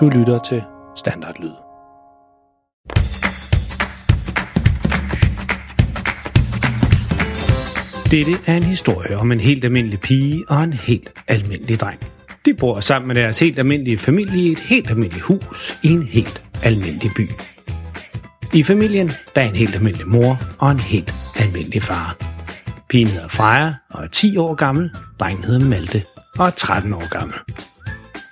Du lytter til Standardlyd. Dette er en historie om en helt almindelig pige og en helt almindelig dreng. De bor sammen med deres helt almindelige familie i et helt almindeligt hus i en helt almindelig by. I familien der er en helt almindelig mor og en helt almindelig far. Pigen hedder Freja og er 10 år gammel, drengen hedder Malte og er 13 år gammel.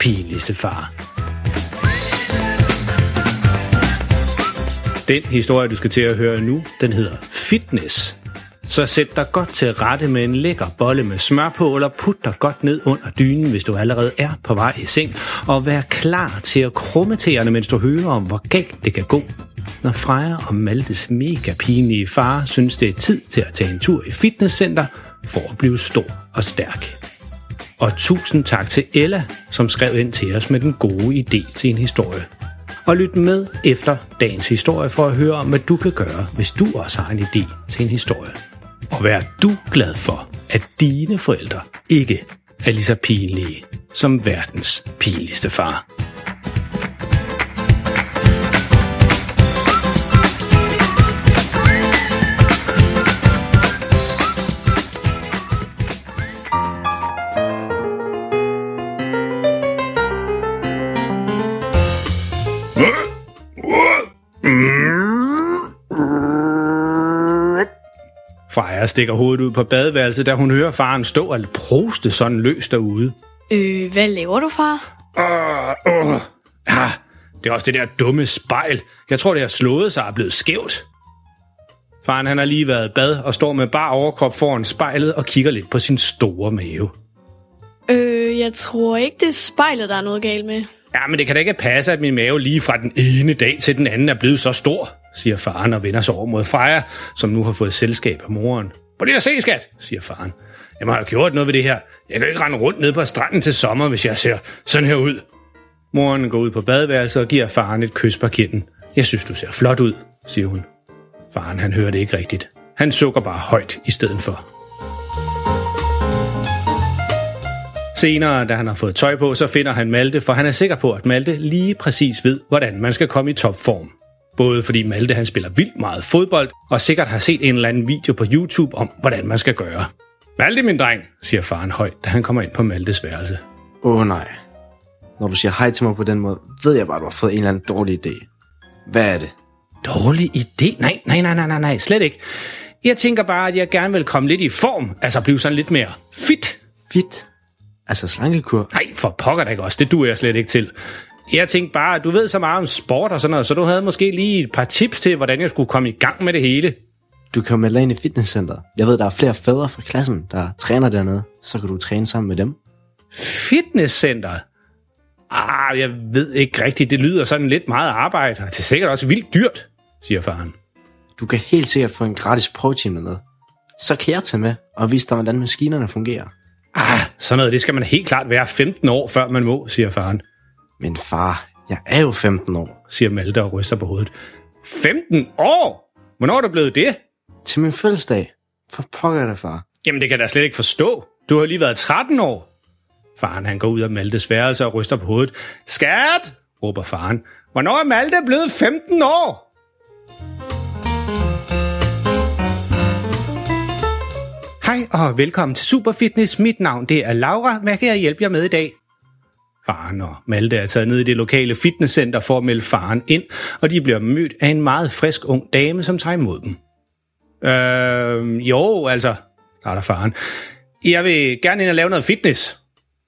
pinligste far. Den historie, du skal til at høre nu, den hedder Fitness. Så sæt dig godt til rette med en lækker bolle med smør på, eller put dig godt ned under dynen, hvis du allerede er på vej i seng, og vær klar til at krumme tæerne, mens du hører om, hvor galt det kan gå, når Freja og Maltes mega pinlige far synes, det er tid til at tage en tur i fitnesscenter for at blive stor og stærk. Og tusind tak til Ella, som skrev ind til os med den gode idé til en historie. Og lyt med efter dagens historie for at høre om, hvad du kan gøre, hvis du også har en idé til en historie. Og vær du glad for, at dine forældre ikke er lige så pinlige som verdens pinligste far. Freja stikker hovedet ud på badeværelset, da hun hører faren stå og proste sådan løs derude. Øh, hvad laver du, far? Åh, åh, ja, det er også det der dumme spejl. Jeg tror, det har slået sig og er blevet skævt. Faren han har lige været i bad og står med bar overkrop foran spejlet og kigger lidt på sin store mave. Øh, jeg tror ikke, det er spejlet, der er noget galt med. Ja, men det kan da ikke passe, at min mave lige fra den ene dag til den anden er blevet så stor, siger faren og vender sig over mod Freja, som nu har fået selskab af moren. På det at se, skat, siger faren. Jeg må have gjort noget ved det her. Jeg kan ikke rende rundt ned på stranden til sommer, hvis jeg ser sådan her ud. Moren går ud på badeværelset og giver faren et kys på kinden. Jeg synes, du ser flot ud, siger hun. Faren han hører det ikke rigtigt. Han sukker bare højt i stedet for. Senere, da han har fået tøj på, så finder han Malte, for han er sikker på, at Malte lige præcis ved, hvordan man skal komme i topform. Både fordi Malte han spiller vildt meget fodbold, og sikkert har set en eller anden video på YouTube om, hvordan man skal gøre. Malte, min dreng, siger faren højt, da han kommer ind på Maltes værelse. Åh oh, nej. Når du siger hej til mig på den måde, ved jeg bare, at du har fået en eller anden dårlig idé. Hvad er det? Dårlig idé? Nej, nej, nej, nej, nej, nej, slet ikke. Jeg tænker bare, at jeg gerne vil komme lidt i form, altså blive sådan lidt mere fit. Fit? Altså slankekur? Nej, for pokker da ikke også, det duer jeg slet ikke til. Jeg tænkte bare, du ved så meget om sport og sådan noget, så du havde måske lige et par tips til, hvordan jeg skulle komme i gang med det hele. Du kan melde dig ind i fitnesscenteret. Jeg ved, der er flere fædre fra klassen, der træner dernede. Så kan du træne sammen med dem. Fitnesscenter? Ah, jeg ved ikke rigtigt. Det lyder sådan lidt meget arbejde, og det er sikkert også vildt dyrt, siger faren. Du kan helt sikkert få en gratis prøvetime dernede. Så kan jeg tage med og vise dig, hvordan maskinerne fungerer. Ah, sådan noget, det skal man helt klart være 15 år, før man må, siger faren. Men far, jeg er jo 15 år. siger Malte og ryster på hovedet. 15 år? Hvornår er du blevet det? Til min fødselsdag. For pokker det, far. Jamen, det kan jeg da slet ikke forstå. Du har lige været 13 år. Faren han går ud af Maltes værelse og ryster på hovedet. Skat, råber faren. Hvornår er Malte blevet 15 år? Hej og velkommen til Superfitness. Mit navn det er Laura. Hvad kan jeg hjælpe jer med i dag? Faren og Malte er taget ned i det lokale fitnesscenter for at melde faren ind, og de bliver mødt af en meget frisk ung dame, som tager imod dem. Øh, jo, altså, starter faren. Jeg vil gerne ind og lave noget fitness.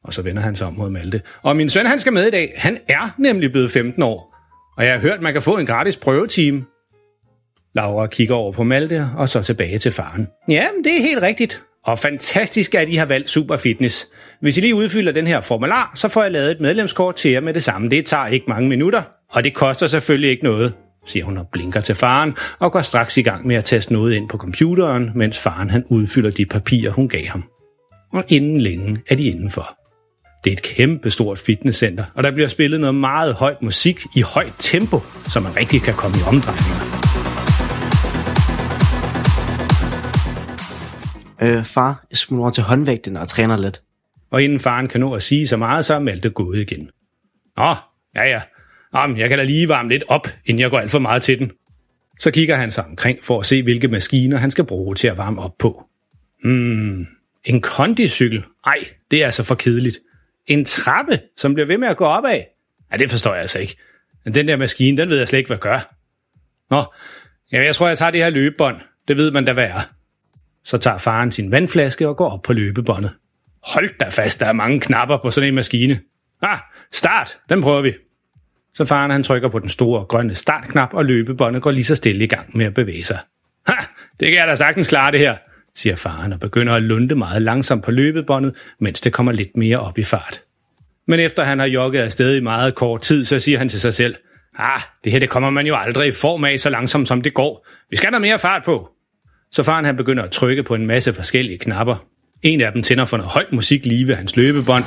Og så vender han sig om mod Malte. Og min søn, han skal med i dag. Han er nemlig blevet 15 år. Og jeg har hørt, man kan få en gratis prøvetime. Laura kigger over på Malte, og så tilbage til faren. Ja, det er helt rigtigt. Og fantastisk, at I har valgt Super Fitness. Hvis I lige udfylder den her formular, så får jeg lavet et medlemskort til jer med det samme. Det tager ikke mange minutter, og det koster selvfølgelig ikke noget, siger hun og blinker til faren, og går straks i gang med at taste noget ind på computeren, mens faren han udfylder de papirer, hun gav ham. Og inden længe er de indenfor. Det er et kæmpe stort fitnesscenter, og der bliver spillet noget meget højt musik i højt tempo, så man rigtig kan komme i omdrejninger. Øh, far, jeg smutter over til håndvægten og træner lidt. Og inden faren kan nå at sige så meget, så er Malte gået igen. Nå, ja ja. Jamen, jeg kan da lige varme lidt op, inden jeg går alt for meget til den. Så kigger han sig omkring for at se, hvilke maskiner han skal bruge til at varme op på. Hmm, en kondicykel? Ej, det er altså for kedeligt. En trappe, som bliver ved med at gå op af? Ja, det forstår jeg altså ikke. Men den der maskine, den ved jeg slet ikke, hvad gør. Nå, ja, jeg tror, jeg tager det her løbebånd. Det ved man da, hvad er. Så tager faren sin vandflaske og går op på løbebåndet. Hold da fast, der er mange knapper på sådan en maskine. Ah, start, den prøver vi. Så faren han trykker på den store grønne startknap, og løbebåndet går lige så stille i gang med at bevæge sig. Ha, det kan jeg da sagtens klare det her, siger faren og begynder at lunde meget langsomt på løbebåndet, mens det kommer lidt mere op i fart. Men efter han har jogget afsted i meget kort tid, så siger han til sig selv, ah, det her det kommer man jo aldrig i form af så langsomt som det går. Vi skal der mere fart på. Så faren han begynder at trykke på en masse forskellige knapper. En af dem tænder for noget højt musik lige ved hans løbebånd.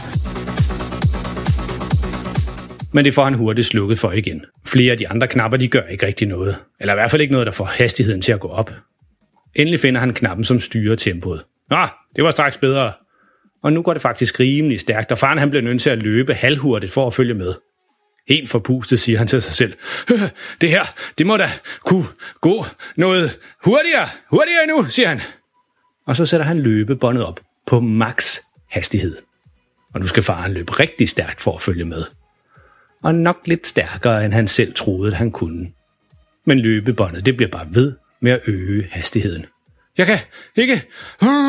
Men det får han hurtigt slukket for igen. Flere af de andre knapper, de gør ikke rigtig noget. Eller i hvert fald ikke noget, der får hastigheden til at gå op. Endelig finder han knappen, som styrer tempoet. Nå, det var straks bedre. Og nu går det faktisk rimelig stærkt, og faren han bliver nødt til at løbe halvhurtigt for at følge med. Helt forpustet siger han til sig selv. Det her, det må da kunne gå noget hurtigere. Hurtigere nu, siger han. Og så sætter han løbebåndet op på max hastighed. Og nu skal faren løbe rigtig stærkt for at følge med. Og nok lidt stærkere, end han selv troede, at han kunne. Men løbebåndet, det bliver bare ved med at øge hastigheden. Jeg kan ikke,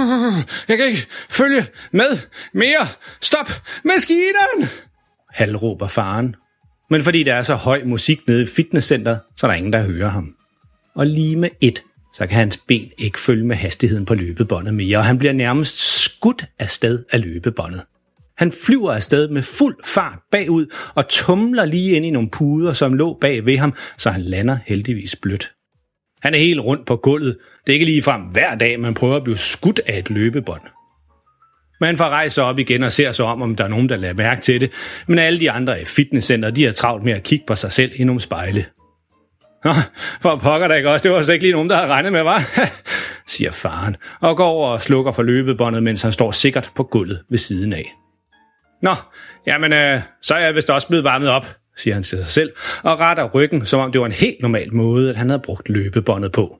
jeg kan ikke følge med mere. Stop maskinen! Halvråber faren men fordi der er så høj musik nede i fitnesscenter, så er der ingen, der hører ham. Og lige med et, så kan hans ben ikke følge med hastigheden på løbebåndet mere, og han bliver nærmest skudt afsted af løbebåndet. Han flyver afsted med fuld fart bagud og tumler lige ind i nogle puder, som lå bag ved ham, så han lander heldigvis blødt. Han er helt rundt på gulvet. Det er ikke lige frem hver dag, man prøver at blive skudt af et løbebånd. Man får rejst sig op igen og ser sig om, om der er nogen, der lader mærke til det. Men alle de andre i fitnesscenter, de er travlt med at kigge på sig selv i spejle. Nå, for pokker da ikke også, det var altså ikke lige nogen, der havde regnet med, var? siger faren, og går over og slukker for løbebåndet, mens han står sikkert på gulvet ved siden af. Nå, jamen, øh, så er jeg vist også blevet varmet op, siger han til sig selv, og retter ryggen, som om det var en helt normal måde, at han havde brugt løbebåndet på.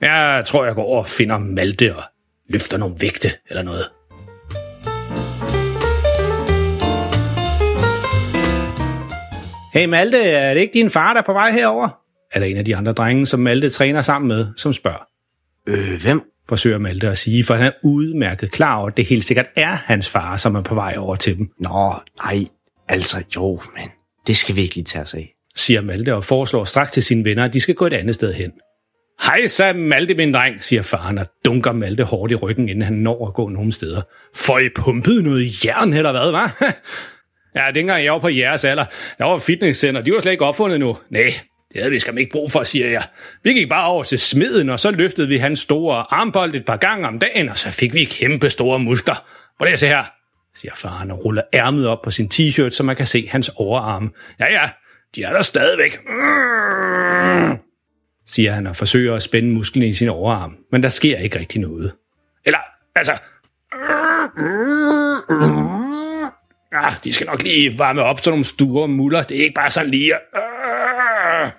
Jeg tror, jeg går over og finder Malte og løfter nogle vægte eller noget. Hey Malte, er det ikke din far, der er på vej herover? Er der en af de andre drenge, som Malte træner sammen med, som spørger. Øh, hvem? Forsøger Malte at sige, for han er udmærket klar over, at det helt sikkert er hans far, som er på vej over til dem. Nå, nej, altså jo, men det skal vi ikke lige tage os af. Siger Malte og foreslår straks til sine venner, at de skal gå et andet sted hen. Hej så Malte, min dreng, siger faren og dunker Malte hårdt i ryggen, inden han når at gå nogen steder. Får I pumpet noget jern eller hvad, var? Ja, dengang jeg var på jeres alder, der var fitnesscenter, de var slet ikke opfundet nu. Nej, det havde vi skam ikke brug for, siger jeg. Vi gik bare over til smeden, og så løftede vi hans store armbold et par gange om dagen, og så fik vi kæmpe store muskler. Prøv lige at se her, siger faren og ruller ærmet op på sin t-shirt, så man kan se hans overarme. Ja, ja, de er der stadigvæk. siger han og forsøger at spænde musklen i sin overarm, men der sker ikke rigtig noget. Eller, altså... Ah, de skal nok lige varme op sådan nogle store muller. Det er ikke bare sådan lige... Øh.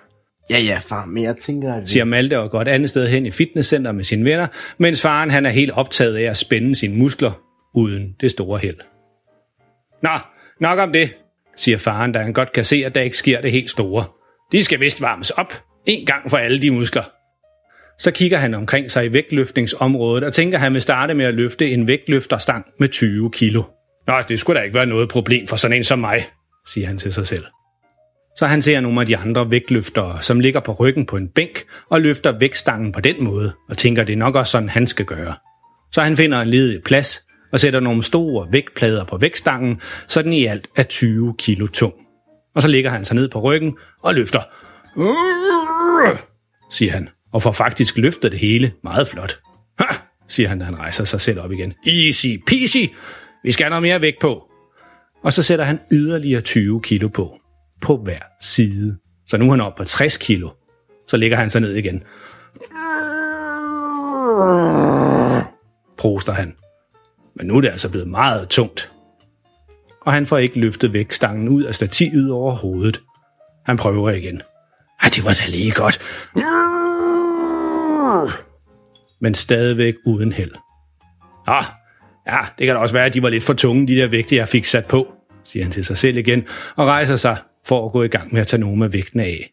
Ja, ja, far, men jeg tænker... At... Siger Malte og går et andet sted hen i fitnesscenter med sine venner, mens faren han er helt optaget af at spænde sine muskler uden det store held. Nå, nok om det, siger faren, da han godt kan se, at der ikke sker det helt store. De skal vist varmes op, en gang for alle de muskler. Så kigger han omkring sig i vægtløftningsområdet og tænker, at han vil starte med at løfte en vægtløfterstang med 20 kilo. Nå, det skulle da ikke være noget problem for sådan en som mig, siger han til sig selv. Så han ser nogle af de andre vægtløftere, som ligger på ryggen på en bænk og løfter vægtstangen på den måde, og tænker, det er nok også sådan, han skal gøre. Så han finder en ledig plads og sætter nogle store vægtplader på vægtstangen, så den i alt er 20 kilo tung. Og så ligger han sig ned på ryggen og løfter. siger han, og får faktisk løftet det hele meget flot. Ha, siger han, da han rejser sig selv op igen. Easy peasy, vi skal have noget mere vægt på. Og så sætter han yderligere 20 kilo på, på hver side. Så nu er han oppe på 60 kilo. Så ligger han sig ned igen. Proster han. Men nu er det altså blevet meget tungt. Og han får ikke løftet vægtstangen ud af stativet over hovedet. Han prøver igen. Ej, det var da lige godt. Men stadigvæk uden held. Nå, ja, det kan da også være, at de var lidt for tunge, de der vægte, jeg fik sat på, siger han til sig selv igen, og rejser sig for at gå i gang med at tage nogle af vægtene af.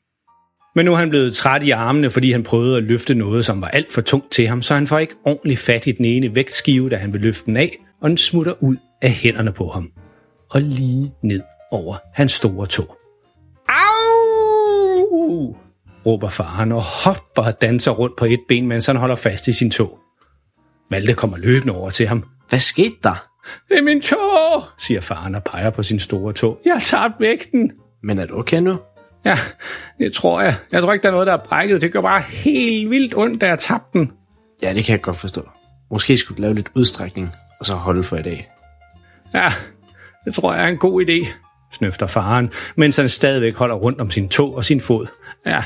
Men nu er han blevet træt i armene, fordi han prøvede at løfte noget, som var alt for tungt til ham, så han får ikke ordentligt fat i den ene vægtskive, da han vil løfte den af, og den smutter ud af hænderne på ham. Og lige ned over hans store tog. Au! råber faren og hopper og danser rundt på et ben, mens han holder fast i sin tog. Malte kommer løbende over til ham. Hvad skete der? Det er min tog, siger faren og peger på sin store tog. Jeg har tabt vægten. Men er du okay nu? Ja, det tror jeg. Jeg tror ikke, der er noget, der er brækket. Det gør bare helt vildt ondt, da jeg tabte den. Ja, det kan jeg godt forstå. Måske skulle du lave lidt udstrækning, og så holde for i dag. Ja, det tror jeg er en god idé, snøfter faren, mens han stadigvæk holder rundt om sin tog og sin fod. Ja,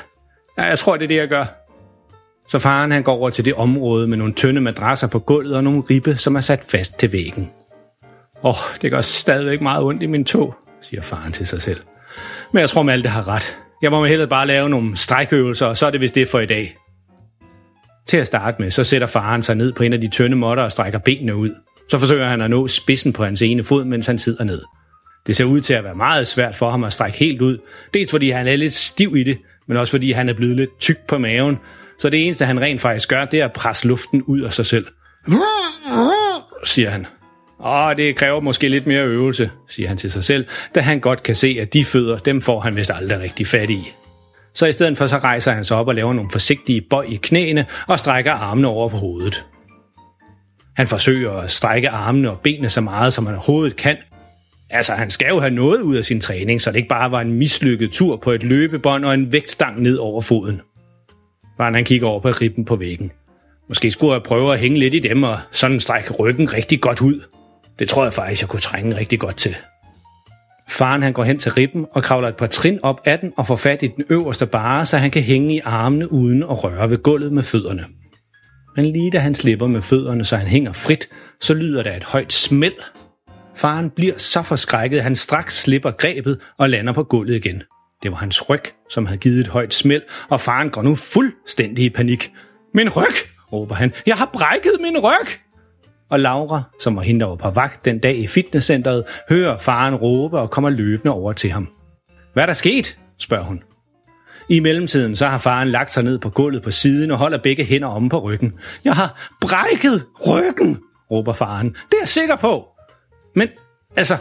ja jeg tror, det er det, jeg gør. Så faren han går over til det område med nogle tynde madrasser på gulvet og nogle ribbe, som er sat fast til væggen. Åh, oh, det gør stadigvæk meget ondt i min tog, siger faren til sig selv. Men jeg tror, Malte har ret. Jeg må hellere bare lave nogle strækøvelser, og så er det vist det for i dag. Til at starte med, så sætter faren sig ned på en af de tynde måtter og strækker benene ud. Så forsøger han at nå spidsen på hans ene fod, mens han sidder ned. Det ser ud til at være meget svært for ham at strække helt ud. Dels fordi han er lidt stiv i det, men også fordi han er blevet lidt tyk på maven. Så det eneste, han rent faktisk gør, det er at presse luften ud af sig selv. Siger han. Åh, det kræver måske lidt mere øvelse, siger han til sig selv, da han godt kan se, at de fødder, dem får han vist aldrig rigtig fat i. Så i stedet for så rejser han sig op og laver nogle forsigtige bøj i knæene og strækker armene over på hovedet. Han forsøger at strække armene og benene så meget, som han overhovedet kan. Altså, han skal jo have noget ud af sin træning, så det ikke bare var en mislykket tur på et løbebånd og en vægtstang ned over foden. Barn han kigger over på ribben på væggen. Måske skulle jeg prøve at hænge lidt i dem og sådan strække ryggen rigtig godt ud. Det tror jeg faktisk, jeg kunne trænge rigtig godt til. Faren han går hen til ribben og kravler et par trin op ad den og får fat i den øverste bare, så han kan hænge i armene uden at røre ved gulvet med fødderne. Men lige da han slipper med fødderne, så han hænger frit, så lyder der et højt smæld. Faren bliver så forskrækket, at han straks slipper grebet og lander på gulvet igen. Det var hans ryg, som havde givet et højt smæld, og faren går nu fuldstændig i panik. Min ryg, råber han. Jeg har brækket min ryg! og Laura, som var hende, der var på vagt den dag i fitnesscenteret, hører faren råbe og kommer løbende over til ham. Hvad er der sket? spørger hun. I mellemtiden så har faren lagt sig ned på gulvet på siden og holder begge hænder om på ryggen. Jeg har brækket ryggen, råber faren. Det er jeg sikker på. Men altså,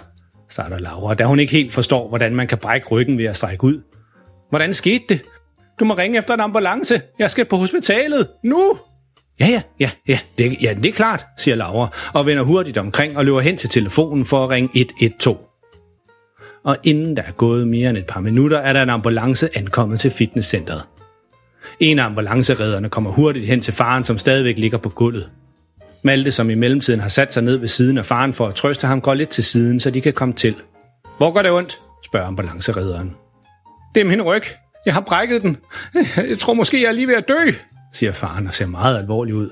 starter Laura, da hun ikke helt forstår, hvordan man kan brække ryggen ved at strække ud. Hvordan skete det? Du må ringe efter en ambulance. Jeg skal på hospitalet. Nu! Ja, ja, ja, ja, det, ja, det er klart, siger Laura, og vender hurtigt omkring og løber hen til telefonen for at ringe 112. Og inden der er gået mere end et par minutter, er der en ambulance ankommet til fitnesscenteret. En af ambulanceredderne kommer hurtigt hen til faren, som stadigvæk ligger på gulvet. Malte, som i mellemtiden har sat sig ned ved siden af faren for at trøste ham, går lidt til siden, så de kan komme til. Hvor går det ondt? spørger ambulanceredderen. Det er min ryg. Jeg har brækket den. Jeg tror måske, jeg er lige ved at dø, siger faren og ser meget alvorlig ud.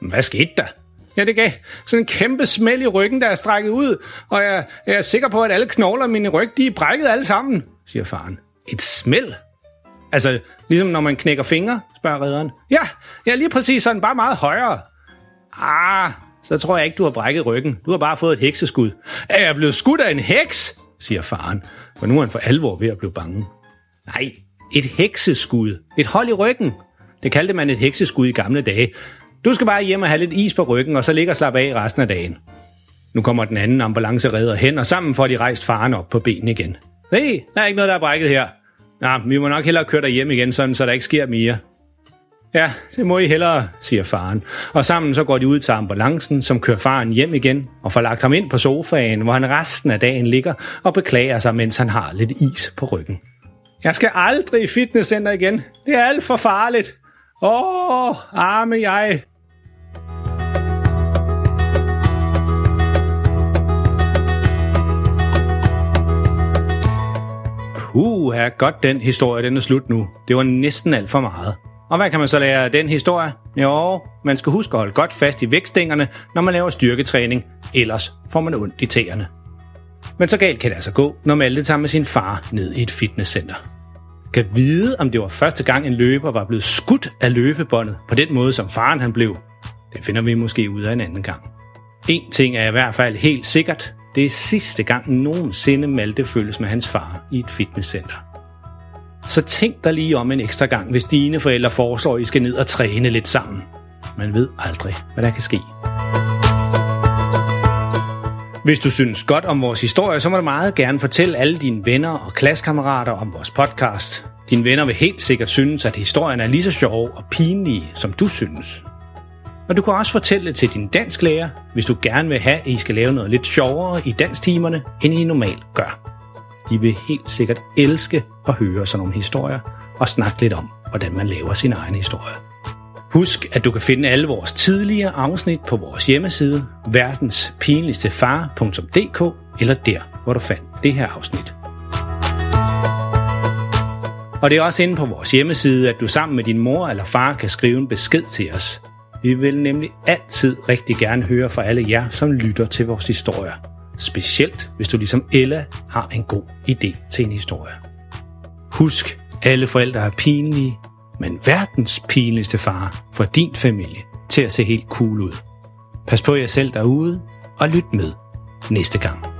Hvad skete der? Ja, det gav sådan en kæmpe smæld i ryggen, der er strækket ud, og jeg, jeg er sikker på, at alle knogler i min ryg, de er brækket alle sammen, siger faren. Et smæld? Altså, ligesom når man knækker fingre, spørger redderen. Ja, ja, lige præcis sådan, bare meget højere. Ah, så tror jeg ikke, du har brækket ryggen. Du har bare fået et hekseskud. Er jeg blevet skudt af en heks? siger faren, for nu er han for alvor ved at blive bange. Nej, et hekseskud. Et hold i ryggen, det kaldte man et hekseskud i gamle dage. Du skal bare hjem og have lidt is på ryggen, og så ligge og slappe af resten af dagen. Nu kommer den anden ambulanceredder hen, og sammen får de rejst faren op på benene igen. Nej, der er ikke noget, der er brækket her. Nå, vi må nok hellere køre dig hjem igen, sådan, så der ikke sker mere. Ja, det må I hellere, siger faren. Og sammen så går de ud til ambulancen, som kører faren hjem igen og får lagt ham ind på sofaen, hvor han resten af dagen ligger og beklager sig, mens han har lidt is på ryggen. Jeg skal aldrig i fitnesscenter igen. Det er alt for farligt. Åh, arme jeg. Puh, er godt den historie, den er slut nu. Det var næsten alt for meget. Og hvad kan man så lære af den historie? Jo, man skal huske at holde godt fast i vækstængerne, når man laver styrketræning, ellers får man ondt i tæerne. Men så galt kan det altså gå, når Malte tager med sin far ned i et fitnesscenter. Kan vide, om det var første gang en løber var blevet skudt af løbebåndet på den måde, som faren han blev. Det finder vi måske ud af en anden gang. En ting er i hvert fald helt sikkert. Det er sidste gang nogensinde Malte følges med hans far i et fitnesscenter. Så tænk dig lige om en ekstra gang, hvis dine forældre foreslår, at I skal ned og træne lidt sammen. Man ved aldrig, hvad der kan ske. Hvis du synes godt om vores historie, så må du meget gerne fortælle alle dine venner og klassekammerater om vores podcast. Dine venner vil helt sikkert synes, at historien er lige så sjov og pinlig, som du synes. Og du kan også fortælle det til din dansklærer, hvis du gerne vil have, at I skal lave noget lidt sjovere i dansktimerne, end I normalt gør. De vil helt sikkert elske at høre sådan nogle historier og snakke lidt om, hvordan man laver sin egen historie. Husk, at du kan finde alle vores tidligere afsnit på vores hjemmeside, verdenspinligstefar.dk eller der, hvor du fandt det her afsnit. Og det er også inde på vores hjemmeside, at du sammen med din mor eller far kan skrive en besked til os. Vi vil nemlig altid rigtig gerne høre fra alle jer, som lytter til vores historier. Specielt hvis du ligesom Ella har en god idé til en historie. Husk, alle forældre er pinlige, men verdens pinligste far får din familie til at se helt cool ud. Pas på jer selv derude, og lyt med næste gang.